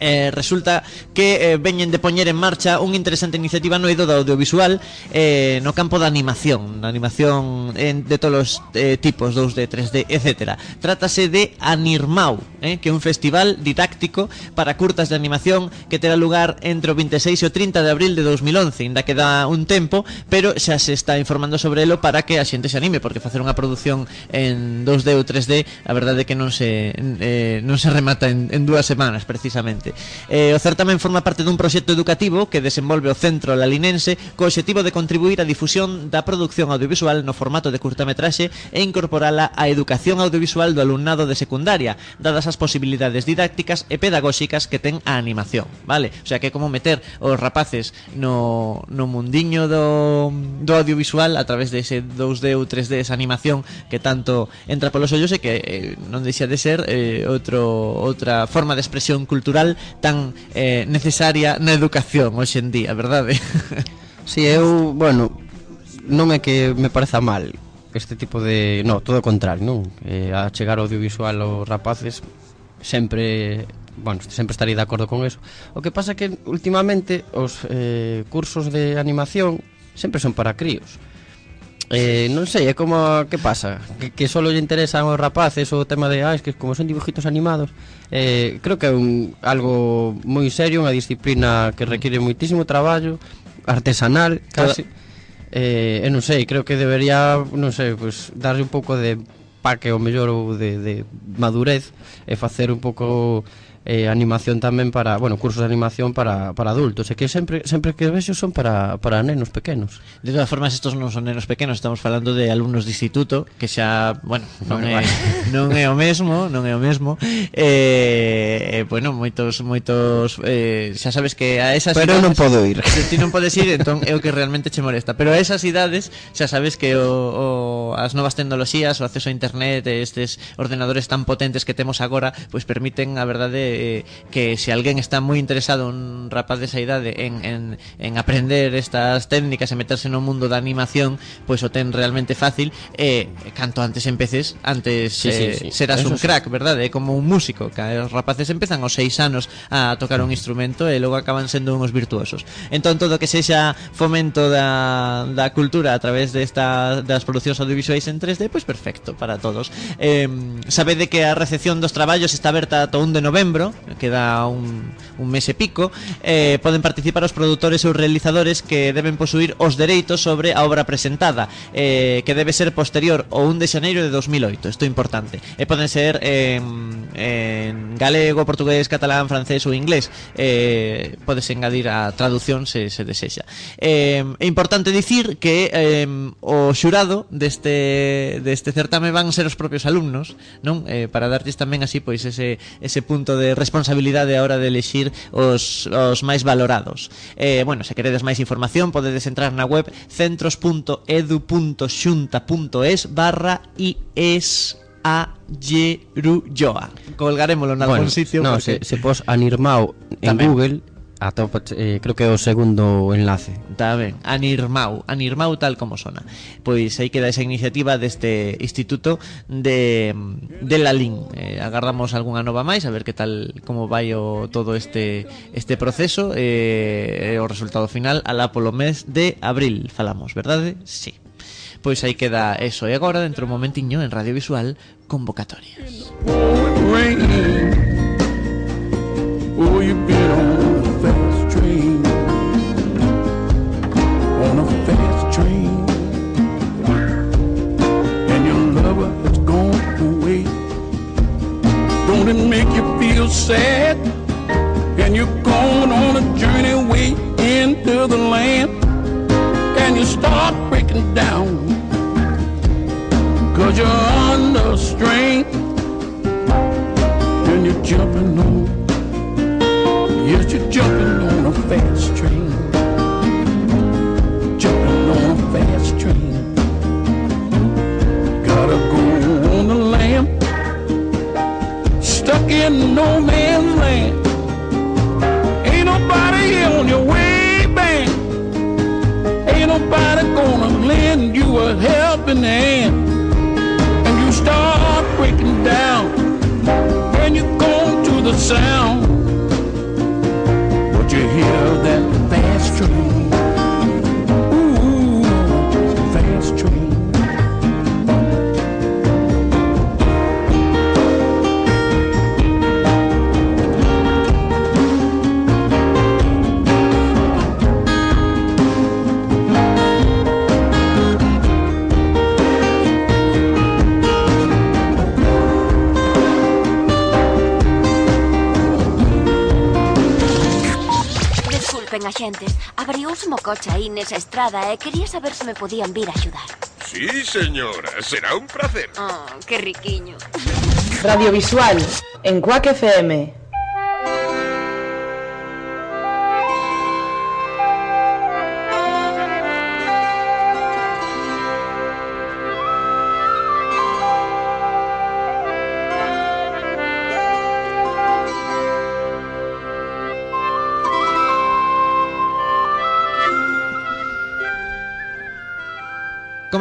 eh, resulta que eh, veñen de poñer en marcha unha interesante iniciativa no eido da audiovisual eh, no campo da animación, da animación en, de todos os eh, tipos, 2D, 3D, etc. Trátase de Anirmau, eh, que é un festival didáctico para curtas de animación que terá lugar entre o 26 e o 30 de abril de 2011, ainda queda un tempo, pero xa se está informando sobre elo para que a xente se anime, porque facer unha produción en 2D ou 3D, a verdade é que non se eh, non se remata en, en dúas semanas precisamente. Eh, o certamen forma parte dun proxecto educativo que desenvolve o Centro Lalinense co objetivo de contribuir á difusión da produción audiovisual no formato de curtametraxe e incorporala á educación audiovisual do alumnado de secundaria, dadas as posibilidades didácticas e pedagóxicas que ten a animación, vale? O sea que é como meter os rapaces no, no mundiño do, do audiovisual a través de ese 2D ou 3D, esa animación que tanto entra polos ollos e que eh, non deixa de ser eh, outro, outra forma de expresión cultural tan eh, necesaria na educación hoxe en día, verdade? Si, sí, eu, bueno, non é que me pareza mal este tipo de... No, todo o contrario, non? Eh, a chegar ao audiovisual aos rapaces sempre bueno, sempre estaría de acordo con eso. O que pasa que últimamente os eh, cursos de animación sempre son para críos. Eh, non sei, é como que pasa? Que, que só lle interesan aos rapaces o tema de, ah, es que como son dibujitos animados eh, creo que é un, algo moi serio, unha disciplina que requiere moitísimo traballo artesanal, casi. Cada... eh, e non sei, creo que debería non sei, pues, darlle un pouco de paque ou mellor ou de, de madurez e facer un pouco eh, animación tamén para, bueno, cursos de animación para, para adultos, e que sempre sempre que vexo son para, para nenos pequenos. De todas formas, estos non son nenos pequenos, estamos falando de alumnos de instituto, que xa, bueno, non, bueno, é, vale. non é o mesmo, non é o mesmo. Eh, eh bueno, moitos moitos eh, xa sabes que a esas Pero idades, non podo ir. Se ti non podes ir, entón é o que realmente che molesta, pero a esas idades xa sabes que o, o as novas tecnoloxías, o acceso a internet, estes ordenadores tan potentes que temos agora, pois pues permiten a verdade eh, que se alguén está moi interesado un rapaz desa idade en, en, en aprender estas técnicas e meterse no mundo da animación, pois o ten realmente fácil e canto antes empeces, antes sí, sí, eh, sí. serás Eso un crack, sí. verdade? É como un músico, que os rapaces empezan aos seis anos a tocar un instrumento e logo acaban sendo unos virtuosos. Entón todo que sexa fomento da, da cultura a través desta das producións audiovisuais en 3D, pois perfecto para todos. Eh, sabede que a recepción dos traballos está aberta ata 1 de novembro queda un, un mes e pico, eh, poden participar os produtores ou realizadores que deben posuir os dereitos sobre a obra presentada, eh, que debe ser posterior ao 1 de xaneiro de 2008, isto é importante. E poden ser eh, en galego, portugués, catalán, francés ou inglés. Eh, podes engadir a traducción se, se desexa. Eh, é importante dicir que eh, o xurado deste, deste certame van ser os propios alumnos, non? Eh, para darlles tamén así pois ese, ese punto de responsabilidade a hora de elixir os, os máis valorados. Eh, bueno, se queredes máis información podedes entrar na web centros.edu.xunta.es barra IES a Yerulloa. Colgarémolo en algún bueno, sitio. No, porque... se, se pos Anirmao en Tamén. Google Atopa, eh, creo que é o segundo enlace. Está ben, Anirmau, Anirmau tal como sona. Pois aí queda esa iniciativa deste instituto de, de Lalín. Eh, agardamos algunha nova máis, a ver que tal como vai o, todo este este proceso eh, e eh, o resultado final alá polo mes de abril, falamos, verdade? Sí. Pois aí queda eso e agora dentro un momentiño en Radio Visual convocatorias. Rain. Oh, you sad? And you're going on a journey way into the land. And you start breaking down. Cause you're under strain and you're jumping on. Yes, you're jumping on a fast train. In no man's land. Ain't nobody on your way back. Ain't nobody gonna lend you a helping hand. And you start breaking down when you go to the sound. Coche aí nesa estrada e quería saber se me podían vir a axudar. Sí, señora, será un placer. Oh, que riquiño. Radiovisual en Quack FM.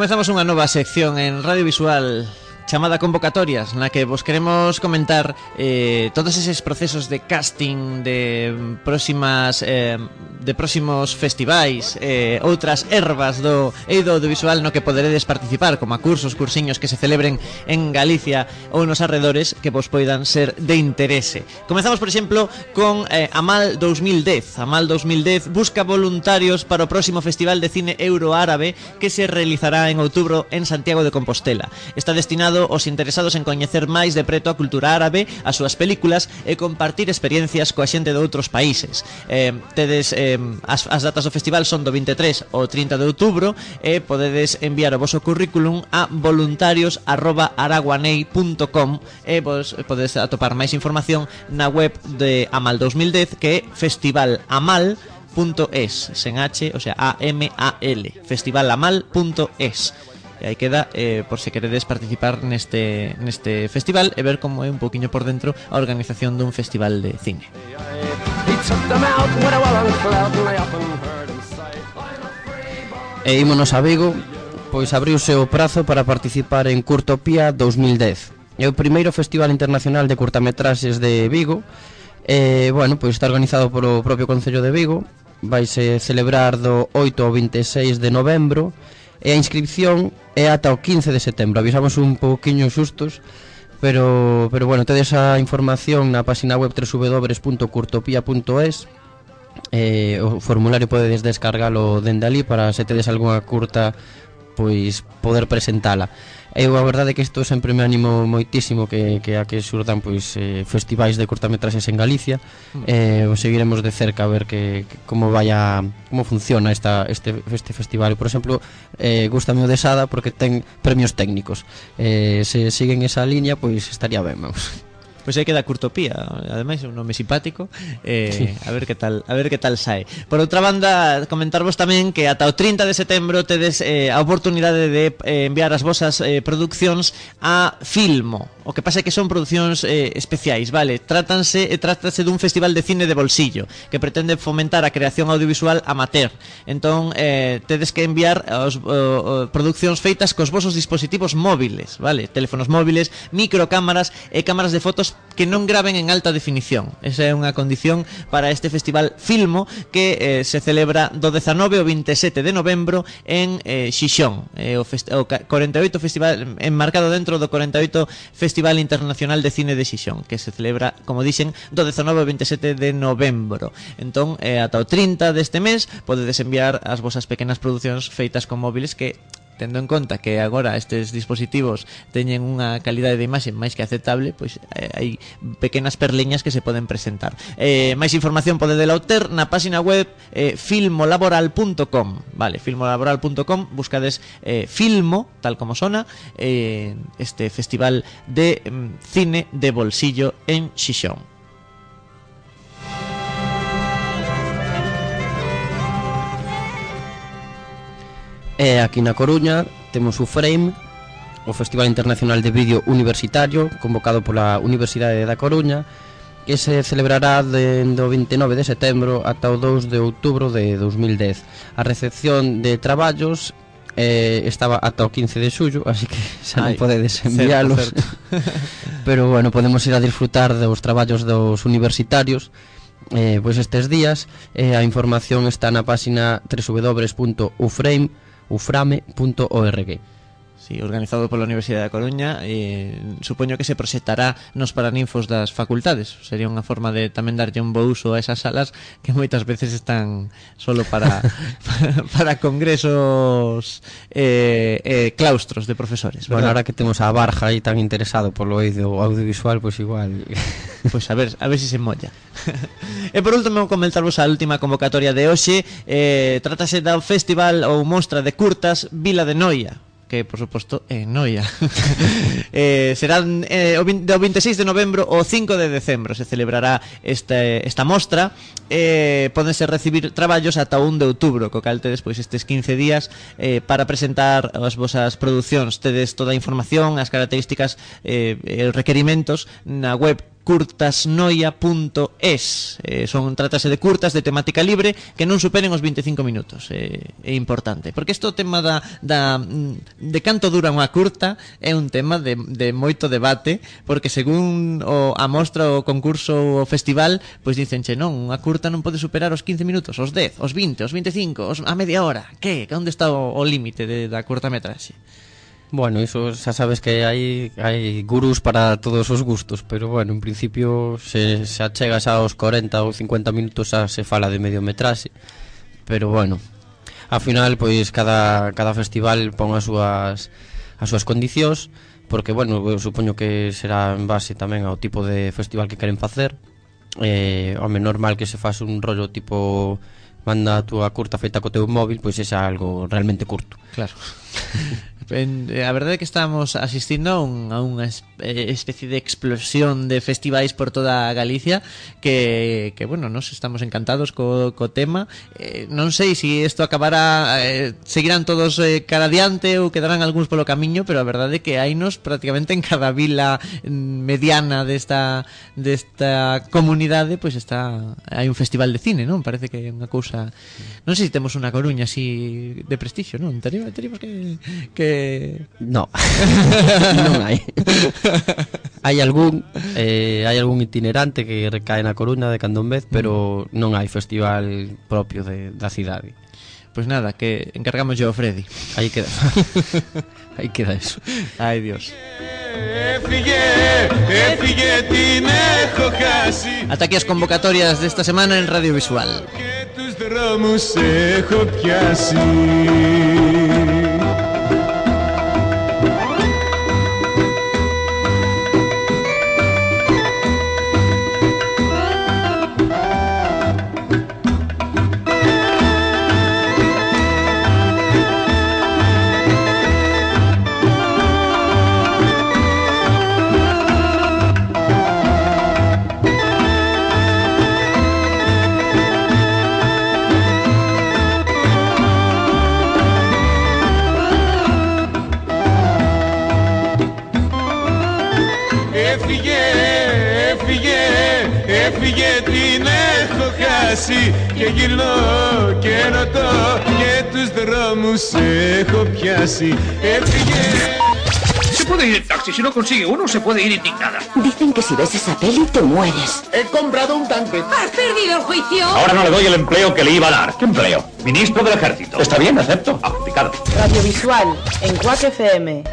Comezamos unha nova sección en Radio Visual chamada Convocatorias, na que vos queremos comentar eh, todos eses procesos de casting de próximas eh, de próximos festivais, eh, outras ervas do eido audiovisual no que poderedes participar, como a cursos, cursiños que se celebren en Galicia ou nos arredores que vos poidan ser de interese. Comezamos, por exemplo, con eh, Amal 2010. Amal 2010 busca voluntarios para o próximo Festival de Cine Euroárabe que se realizará en outubro en Santiago de Compostela. Está destinado os interesados en coñecer máis de preto a cultura árabe, as súas películas e compartir experiencias coa xente de outros países. Eh, tedes eh, as, as datas do festival son do 23 ao 30 de outubro e podedes enviar o voso currículum a voluntarios@araguanei.com e vos podedes atopar máis información na web de Amal 2010 que é festivalamal.es sen h, o sea, a m a l festivalamal.es E aí queda eh, por se queredes participar neste, neste festival e ver como é un poquinho por dentro a organización dun festival de cine. E ímonos a Vigo, pois abriuse o prazo para participar en Curtopía 2010. É o primeiro Festival Internacional de Curtametraxes de Vigo Eh, bueno, pois está organizado polo propio Concello de Vigo Vaise celebrar do 8 ao 26 de novembro E a inscripción é ata o 15 de setembro. Avisamos un pouquiño xustos, pero pero bueno, tedes a información na página web www.curtopia.es. Eh, o formulario podedes descargalo dende ali para se tedes algunha curta pois poder presentala. Eu a verdade é que isto sempre me animo moitísimo que, que a que surdan pois eh, festivais de cortametraxes en Galicia. Hmm. Eh, o seguiremos de cerca a ver que, que como vaya como funciona esta este este festival. Por exemplo, eh gustame o de Sada porque ten premios técnicos. Eh se siguen esa liña, pois estaría ben, vamos. Pois aí queda Curtopía, ademais un nome simpático. Eh, sí. a ver que tal, a ver que tal sae. Por outra banda, comentarvos tamén que ata o 30 de setembro tedes eh, a oportunidade de eh, enviar as vosas eh, produccións a Filmo. O que pasa é que son producións eh, especiais, vale? Trátanse e trátase dun festival de cine de bolsillo que pretende fomentar a creación audiovisual amateur. Entón, eh, tedes que enviar os, o, o, produccións feitas cos vosos dispositivos móviles, vale? Teléfonos móviles, microcámaras e cámaras de fotos que non graven en alta definición. Esa é unha condición para este festival Filmo que eh, se celebra do 19 ao 27 de novembro en eh, Xixón, eh, o, fest o 48 festival enmarcado dentro do 48 Festival Internacional de Cine de Xixón, que se celebra, como dixen, do 19 ao 27 de novembro. Entón, eh, ata o 30 deste mes podedes enviar as vosas pequenas producións feitas con móviles que tendo en conta que agora estes dispositivos teñen unha calidade de imaxe máis que aceptable, pois eh, hai pequenas perliñas que se poden presentar. Eh, máis información podedela obter na páxina web eh, filmolaboral.com. Vale, filmolaboral.com, buscades eh, Filmo, tal como sona, eh, este festival de mm, cine de bolsillo en Xixón. E aquí na Coruña temos o Frame, o Festival Internacional de Vídeo Universitario, convocado pola Universidade da Coruña, que se celebrará dende o 29 de setembro ata o 2 de outubro de 2010. A recepción de traballos eh, estaba ata o 15 de xullo, así que xa non podedes enviálos. Certo. Pero bueno, podemos ir a disfrutar dos traballos dos universitarios eh, pois estes días. Eh, a información está na páxina www.uframe.com uframe.org. Sí, organizado pola Universidade da Coruña e supoño que se proxectará nos paraninfos das facultades. Sería unha forma de tamén darlle un bo uso a esas salas que moitas veces están solo para para, para congresos eh, eh, claustros de profesores ¿verdad? Bueno, ahora que temos a Barja aí tan interesado polo eido audiovisual, pois pues igual. Pois pues a ver, a ver se si se molla. E por último, comentarvos a última convocatoria de hoxe. Eh, Trátase da Festival ou Mostra de Curtas Vila de Noia que por suposto é Noia. eh, serán eh, o 20, do 26 de novembro ao 5 de decembro se celebrará este, esta mostra. Eh, podense recibir traballos ata 1 de outubro, co cal tedes pois estes 15 días eh, para presentar as vosas producións. Tedes toda a información, as características eh, e requerimentos na web curtasnoia.es eh, son trátase de curtas de temática libre que non superen os 25 minutos eh, é importante porque isto o tema da, da de canto dura unha curta é un tema de, de moito debate porque según o, a mostra o concurso o festival pois dicenche non, unha curta non pode superar os 15 minutos os 10, os 20, os 25 os, a media hora que? onde está o, o límite da curta metraxe? Bueno, iso xa sabes que hai hai gurús para todos os gustos, pero bueno, en principio se, se achegas aos 40 ou 50 minutos xa se fala de mediometraxe, pero bueno, ao final pois cada, cada festival pon as súas as súas condicións, porque bueno, eu supoño que será en base tamén ao tipo de festival que queren facer. Eh, home, normal que se faz un rollo tipo manda a túa curta feita co teu móvil, pois é xa algo realmente curto. Claro. En, eh, a verdade é que estamos asistindo a, un, a unha eh, especie de explosión de festivais por toda Galicia que, que bueno, nos estamos encantados co, co tema. Eh, non sei se si isto acabará eh, seguirán todos eh, cara adiante ou quedarán algúns polo camiño, pero a verdade é que hai nos prácticamente en cada vila mm, mediana desta desta comunidade, pois está hai un festival de cine, non? Parece que é unha cousa Non sei se temos unha Coruña así de prestixio, non? Teríamos que, que que No, non hai Hai algún eh, Hai algún itinerante que recae na Coruña de cando en vez Pero non hai festival propio de, da cidade Pois nada, que encargamos yo ao Freddy Aí queda Aí queda eso Ai, Dios Έφυγε, έφυγε την έχω χάσει Ata aquí as convocatorias desta semana en Radio Visual Και τους δρόμους έχω πιάσει έχω χάσει Και γυρνώ και ρωτώ Και τους δρόμους έχω πιάσει Έφυγε Se puede ir en taxi, si no consigue uno, se puede ir indignada. Dicen que si ves esa peli te mueres. He comprado un tanque. ¿Has perdido el juicio? Ahora no le doy el empleo que le iba a dar. ¿Qué empleo? Ministro del Ejército. Está bien, acepto. Aplicado. Radiovisual en Quack FM.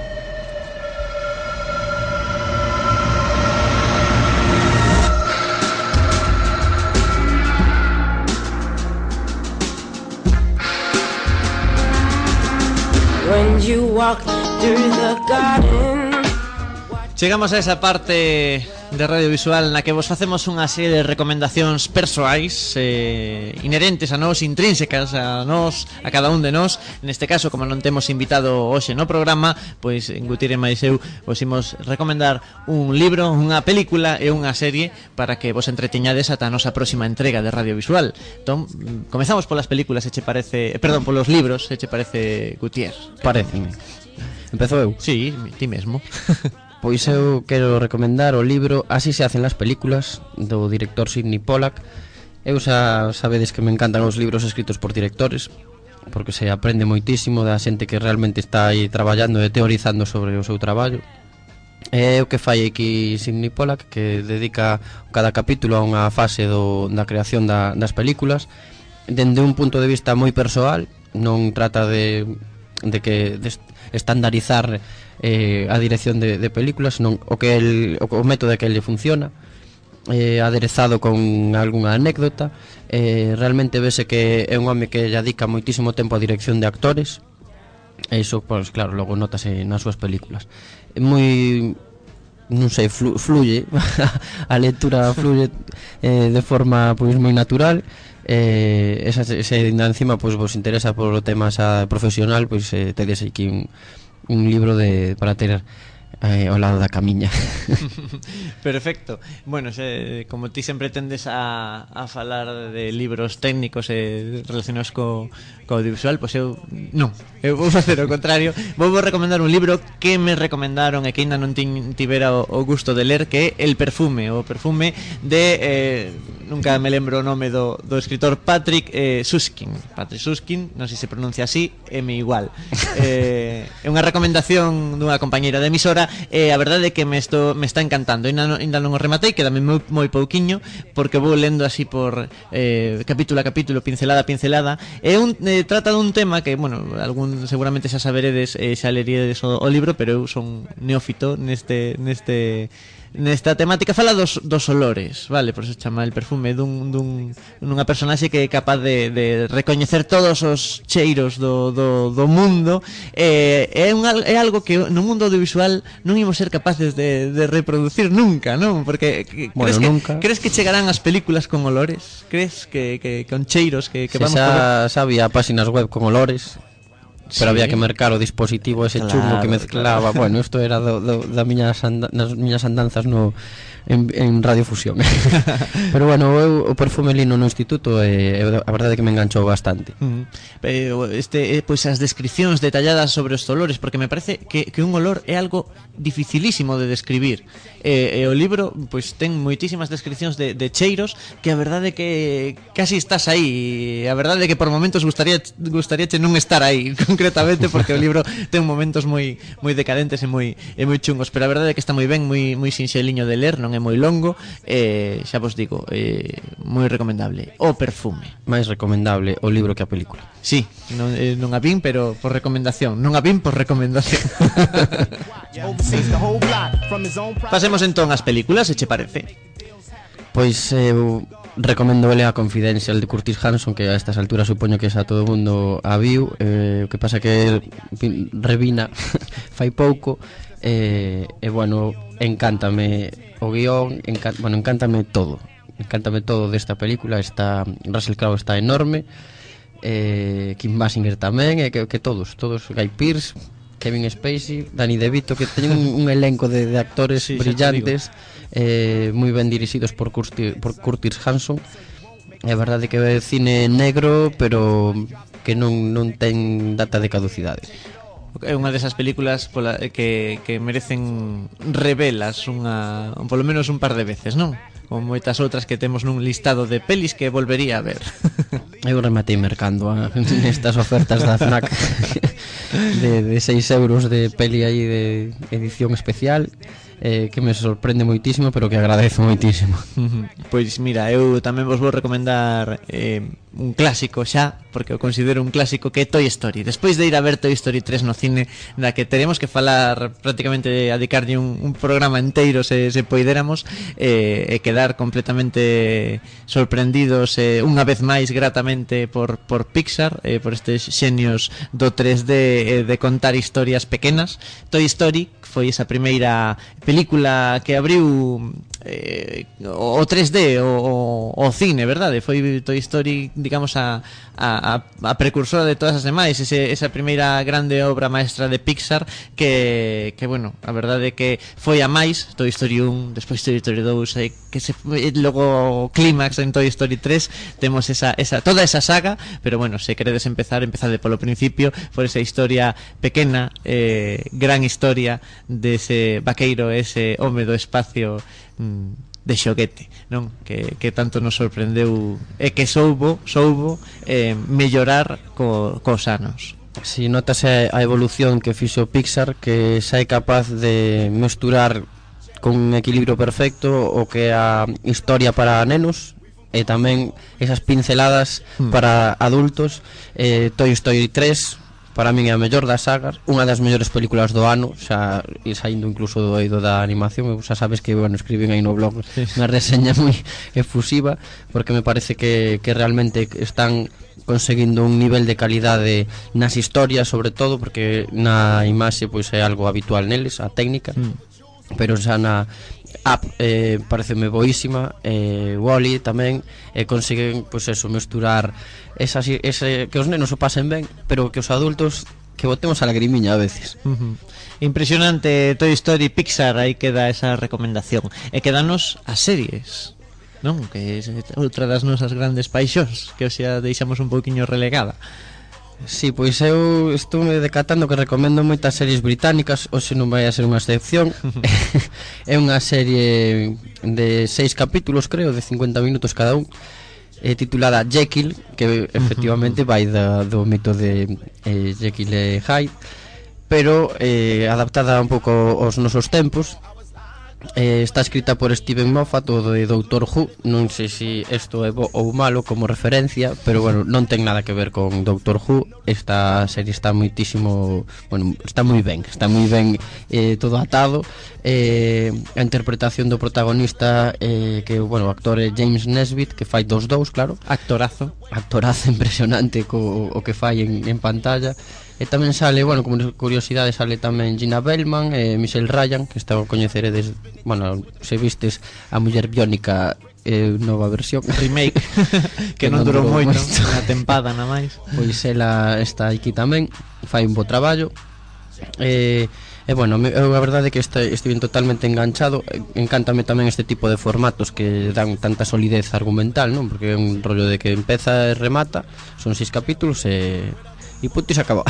Llegamos a esa parte de Radiovisual na que vos facemos unha serie de recomendacións persoais eh, inherentes a nós, intrínsecas a nós, a cada un de nós. Neste caso, como non temos invitado hoxe no programa pois en Gutire máis eu vos imos recomendar un libro unha película e unha serie para que vos entreteñades ata a nosa próxima entrega de Radiovisual. Entón, comezamos polas películas eche parece, eh, perdón, polos libros eche parece Gutier Pareceme Empezo eu? Sí, ti mesmo. Pois eu quero recomendar o libro Así se hacen las películas do director Sidney Pollack. Eu xa sabedes que me encantan os libros escritos por directores porque se aprende moitísimo da xente que realmente está aí traballando e teorizando sobre o seu traballo. É o que fai aquí Sidney Pollack que dedica cada capítulo a unha fase do, da creación da, das películas dende un punto de vista moi persoal non trata de, de que de estandarizar eh, a dirección de, de películas, non o que el, o, o método que ele funciona, eh, aderezado con algunha anécdota eh, realmente vese que é un home que lle dedica moitísimo tempo á dirección de actores e iso, pois claro, logo notase nas súas películas. É moi non sei, flu, fluye a lectura fluye eh, de forma pois moi natural eh, esa, se encima pois vos interesa por tema xa profesional pois eh, tedes aquí un, un libro de para ter eh, ao lado da camiña. Perfecto. Bueno, se, como ti sempre tendes a, a falar de libros técnicos e eh, relacionados co, co audiovisual, pois eu non, eu vou facer o contrario. Vou vos recomendar un libro que me recomendaron e que ainda non tin, tivera o, o gusto de ler, que é El perfume, o perfume de... Eh, nunca me lembro o nome do, do escritor Patrick eh, Suskin Patrick Suskin, non sei se pronuncia así, M igual eh, É unha recomendación dunha compañeira de emisora e a verdade é que me, esto, me está encantando. Ainda non, ainda non o rematei, quedame moi, moi pouquiño, porque vou lendo así por eh, capítulo a capítulo, pincelada a pincelada. É un, eh, trata dun tema que, bueno, algún seguramente xa saberedes, eh, xa leríedes o, o libro, pero eu son neófito neste neste nesta temática fala dos, dos olores, vale? Por eso chama el perfume dun, dun, dunha personaxe que é capaz de, de recoñecer todos os cheiros do, do, do mundo eh, é, un, é algo que no mundo audiovisual non imos ser capaces de, de reproducir nunca, non? Porque bueno, crees, que, nunca. crees que chegarán as películas con olores? Crees que, que con cheiros que, que Se vamos... Xa, xa había páxinas web con olores Pero Sí. había que mercar o dispositivo ese Claro, chungo que mezclaba Bueno, isto era do, do, da miñas anda, nas miñas andanzas no, en, en radiofusión. Pero bueno, eu o perfume lino no instituto eh, e e a verdade é que me enganchou bastante. Uh -huh. eh, este, eh, pois pues, as descripcións detalladas sobre os olores porque me parece que, que un olor é algo dificilísimo de describir. Eh, e o libro pois pues, ten moitísimas descripcións de, de cheiros que a verdade é que casi estás aí a verdade é que por momentos gustaría gustaríache non estar aí concretamente porque o libro ten momentos moi moi decadentes e moi e moi chungos pero a verdade é que está moi ben moi moi sinxeliño de ler non é moi longo e eh, xa vos digo, eh, moi recomendable. O perfume. Máis recomendable o libro que a película. Sí, non, eh, non a vin, pero por recomendación. Non a vin por recomendación. Pasemos entón ás películas, se che parece. Pois eh, recomendo a Confidential de Curtis Hanson que a estas alturas supoño que xa todo o mundo a viu eh, o que pasa que revina fai pouco eh, e bueno encántame o guión, encan, bueno, encántame todo. Encántame todo desta película, está Russell Crowe está enorme. Eh, Kim Basinger tamén, e eh, que, que todos, todos, Guy Pearce, Kevin Spacey, Danny DeVito, que teñen un, un elenco de, de actores sí, brillantes, eh, moi ben dirixidos por Curtis, por Curtis Hanson. É verdade que é cine negro, pero que non, non ten data de caducidade é unha desas películas pola, eh, que, que merecen revelas unha, polo menos un par de veces, non? Como moitas outras que temos nun listado de pelis que volvería a ver. Eu rematei mercando a, ah, nestas ofertas da FNAC de, de 6 euros de peli aí de edición especial eh, que me sorprende moitísimo pero que agradezo moitísimo Pois mira, eu tamén vos vou recomendar eh, un clásico xa porque o considero un clásico que é Toy Story. Despois de ir a ver Toy Story 3 no cine, na que teremos que falar prácticamente dedicarlle un, un programa inteiro se, se poidéramos eh, e quedar completamente sorprendidos eh, unha vez máis gratamente por, por Pixar, eh, por estes xenios do 3D eh, de contar historias pequenas. Toy Story foi esa primeira película que abriu eh, o 3D, o, o, o cine, verdade? Foi Toy Story, digamos, a, a, a precursora de todas as demais ese, Esa primeira grande obra maestra de Pixar Que, que bueno, a verdade é que foi a máis Toy Story 1, despois Toy Story 2 e, eh, que se, eh, Logo clímax en Toy Story 3 Temos esa, esa, toda esa saga Pero bueno, se queredes empezar, empezade polo principio Por esa historia pequena, eh, gran historia Dese ese vaqueiro, ese home do espacio Mm. de xoguete, non? Que, que tanto nos sorprendeu e que soubo, soubo eh, mellorar co, cos anos. Si notase a evolución que fixo Pixar que xa é capaz de mesturar con un equilibrio perfecto o que a historia para nenos e tamén esas pinceladas mm. para adultos eh, Toy Story 3 para min é a mellor das sagas, unha das mellores películas do ano, xa e saindo incluso do eido da animación, xa sabes que bueno, escriben aí no blog unha reseña moi efusiva, porque me parece que, que realmente están conseguindo un nivel de calidade nas historias, sobre todo, porque na imaxe pois é algo habitual neles, a técnica, mm. pero xa na, App eh, pareceme boísima eh, Wally tamén eh, Consiguen, pois pues, eso, mesturar esas, ese, Que os nenos o pasen ben Pero que os adultos que botemos a lagrimiña a veces. Uh -huh. Impresionante Toy Story Pixar, aí queda esa recomendación. E quedanos as series, non? Que é outra das nosas grandes paixóns, que xa deixamos un pouquiño relegada. Sí, pois eu estou me decatando que recomendo moitas series británicas Hoxe non vai a ser unha excepción. É unha serie de seis capítulos, creo, de 50 minutos cada un eh, titulada Jekyll Que efectivamente vai da, do mito de eh, Jekyll e Hyde Pero eh, adaptada un pouco aos nosos tempos. Eh, está escrita por Steven Moffat, o de Doctor Who. Non sei se isto é bo ou malo como referencia Pero bueno, non ten nada que ver con Doctor Who. Esta serie está moitísimo... Bueno, está moi ben Está moi ben eh, todo atado. Eh, A interpretación do protagonista eh, Que, bueno, o actor é James Nesbitt Que fai dos dous, claro. Actorazo. Actorazo impresionante co, o que fai en, en pantalla. E tamén sale, bueno, como curiosidade sale tamén Gina Bellman e Michelle Ryan, que está coñeceredes, bueno, se vistes a muller biónica eh, nova versión remake que, que non durou moito, unha tempada na máis. Pois ela está aquí tamén, fai un bo traballo. Eh, E bueno, eu a verdade é que este, estive totalmente enganchado Encántame tamén este tipo de formatos que dan tanta solidez argumental non Porque é un rollo de que empeza e remata Son seis capítulos e e punto e se acaba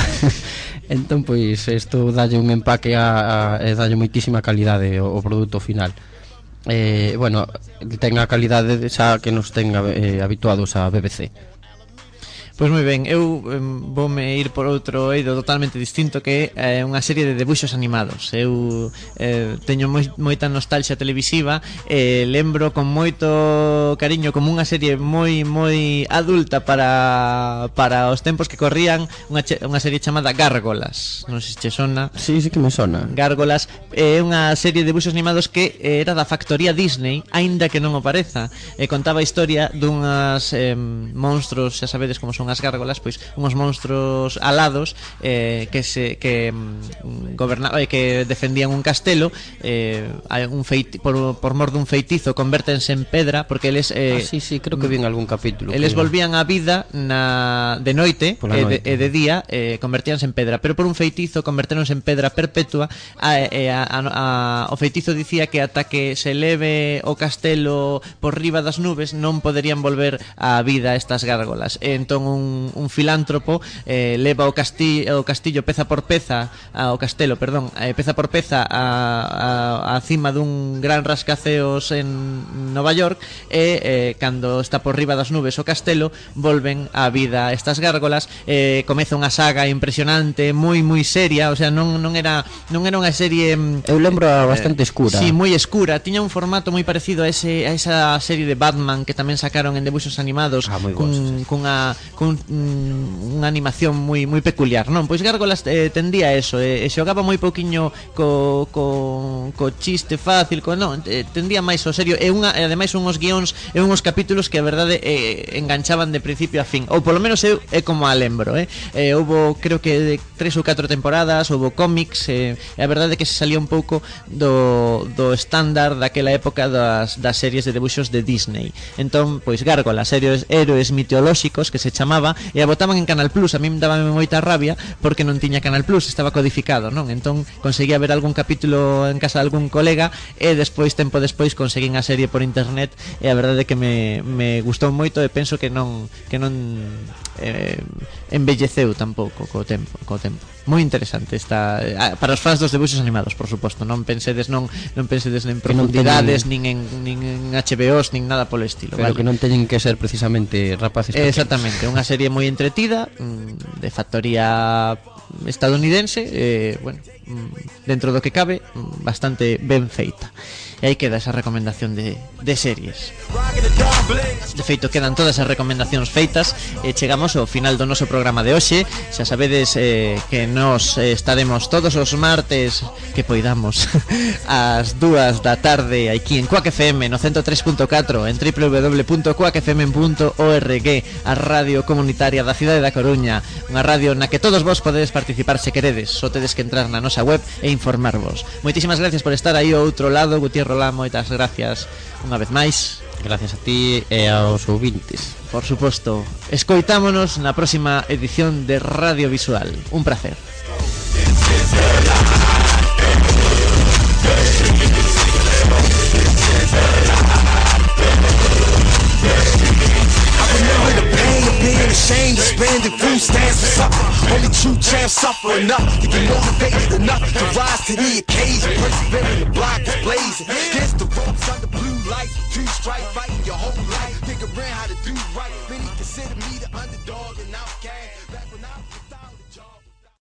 entón pois isto dalle un empaque a, a, e dalle moitísima calidade o, o produto final. Eh, bueno, ten a calidade xa que nos ten eh, habituados a BBC Pois moi ben, eu voume ir por outro eido totalmente distinto que é eh, unha serie de debuxos animados. Eu eh, teño moi, moita nostalgia televisiva e eh, lembro con moito cariño como unha serie moi moi adulta para, para os tempos que corrían unha, unha serie chamada Gárgolas. Non sei se che sona. Sí, sí que me sona. Gárgolas eh, é eh, unha serie de debuxos animados que eh, era da factoría Disney, aínda que non o pareza. Eh, contaba a historia dunhas eh, monstros, xa sabedes como son as gárgolas, pois unhos monstruos alados eh, que se que mm, eh, que defendían un castelo eh, un feiti, por, por mor dun feitizo convértense en pedra porque eles eh, ah, sí, sí, creo que vi en algún capítulo. Eles volvían á vida na de noite, Pola eh, e, noite. De, e de día eh, convertíanse en pedra, pero por un feitizo convertéronse en pedra perpetua a, eh, a, a, a, o feitizo dicía que ata que se leve o castelo por riba das nubes non poderían volver á vida estas gárgolas. E entón un un, un filántropo eh, leva o castillo, o castillo peza por peza ao castelo, perdón, eh, peza por peza a, a, a cima dun gran rascaceos en Nova York e eh, cando está por riba das nubes o castelo volven a vida estas gárgolas eh, comeza unha saga impresionante moi moi seria, o sea, non, non era non era unha serie mm, Eu lembro eh, bastante escura. Si, sí, moi escura, tiña un formato moi parecido a ese a esa serie de Batman que tamén sacaron en debuxos animados ah, cun, cunha cun, mm, unha animación moi moi peculiar, non? Pois Gárgolas eh, tendía eso, eh, e xogaba moi pouquiño co, co, co chiste fácil, co, non, eh, tendía máis ao serio, e unha, e ademais unhos guións e unhos capítulos que a verdade eh, enganchaban de principio a fin, ou polo menos eu é como a lembro, eh? eh houbo creo que de tres ou catro temporadas, houbo cómics, eh, e a verdade que se salía un pouco do, do estándar daquela época das, das series de debuxos de Disney. Entón, pois Gárgolas, héroes, héroes mitolóxicos que se chamaba e a botaban en Canal Plus. A mí me dábame moita rabia porque non tiña Canal Plus, estaba codificado, non? Entón conseguía ver algún capítulo en casa de algún colega e despois tempo despois conseguín a serie por internet e a verdade é que me, me gustou moito e penso que non que non eh, embelleceu tampouco co tempo, co tempo moi interesante esta eh, ah, para os fans dos debuxos animados, por suposto, non pensedes non non pensedes nin profundidades, teñen... nin en nin en HBOs, nin nada polo estilo, Pero vale. que non teñen que ser precisamente rapaces. Pequenos. Exactamente, unha serie moi entretida mm, de factoría estadounidense, eh, bueno, mm, dentro do que cabe, mm, bastante ben feita. E aí queda esa recomendación de, de series. De feito, quedan todas as recomendacións feitas E chegamos ao final do noso programa de hoxe. Xa sabedes eh, que nos eh, estaremos todos os martes Que poidamos As dúas da tarde aquí en Quack FM No 103.4 en www.quackfm.org A radio comunitaria da cidade da Coruña. Unha radio na que todos vos podedes participar se queredes. Só tedes que entrar na nosa web e informarvos. Moitísimas gracias por estar aí ao outro lado Gutiérrez Rola, moitas gracias unha vez máis. Gracias a ti e aos ouvintes. Por suposto. Escoitámonos na próxima edición de Radio Visual. Un placer. Being ashamed of spending food stamps for supper. Only true champs suffer enough to get motivated enough to rise to the occasion. Persevering, the block is blazing. Against the ropes under blue lights, two strike fight.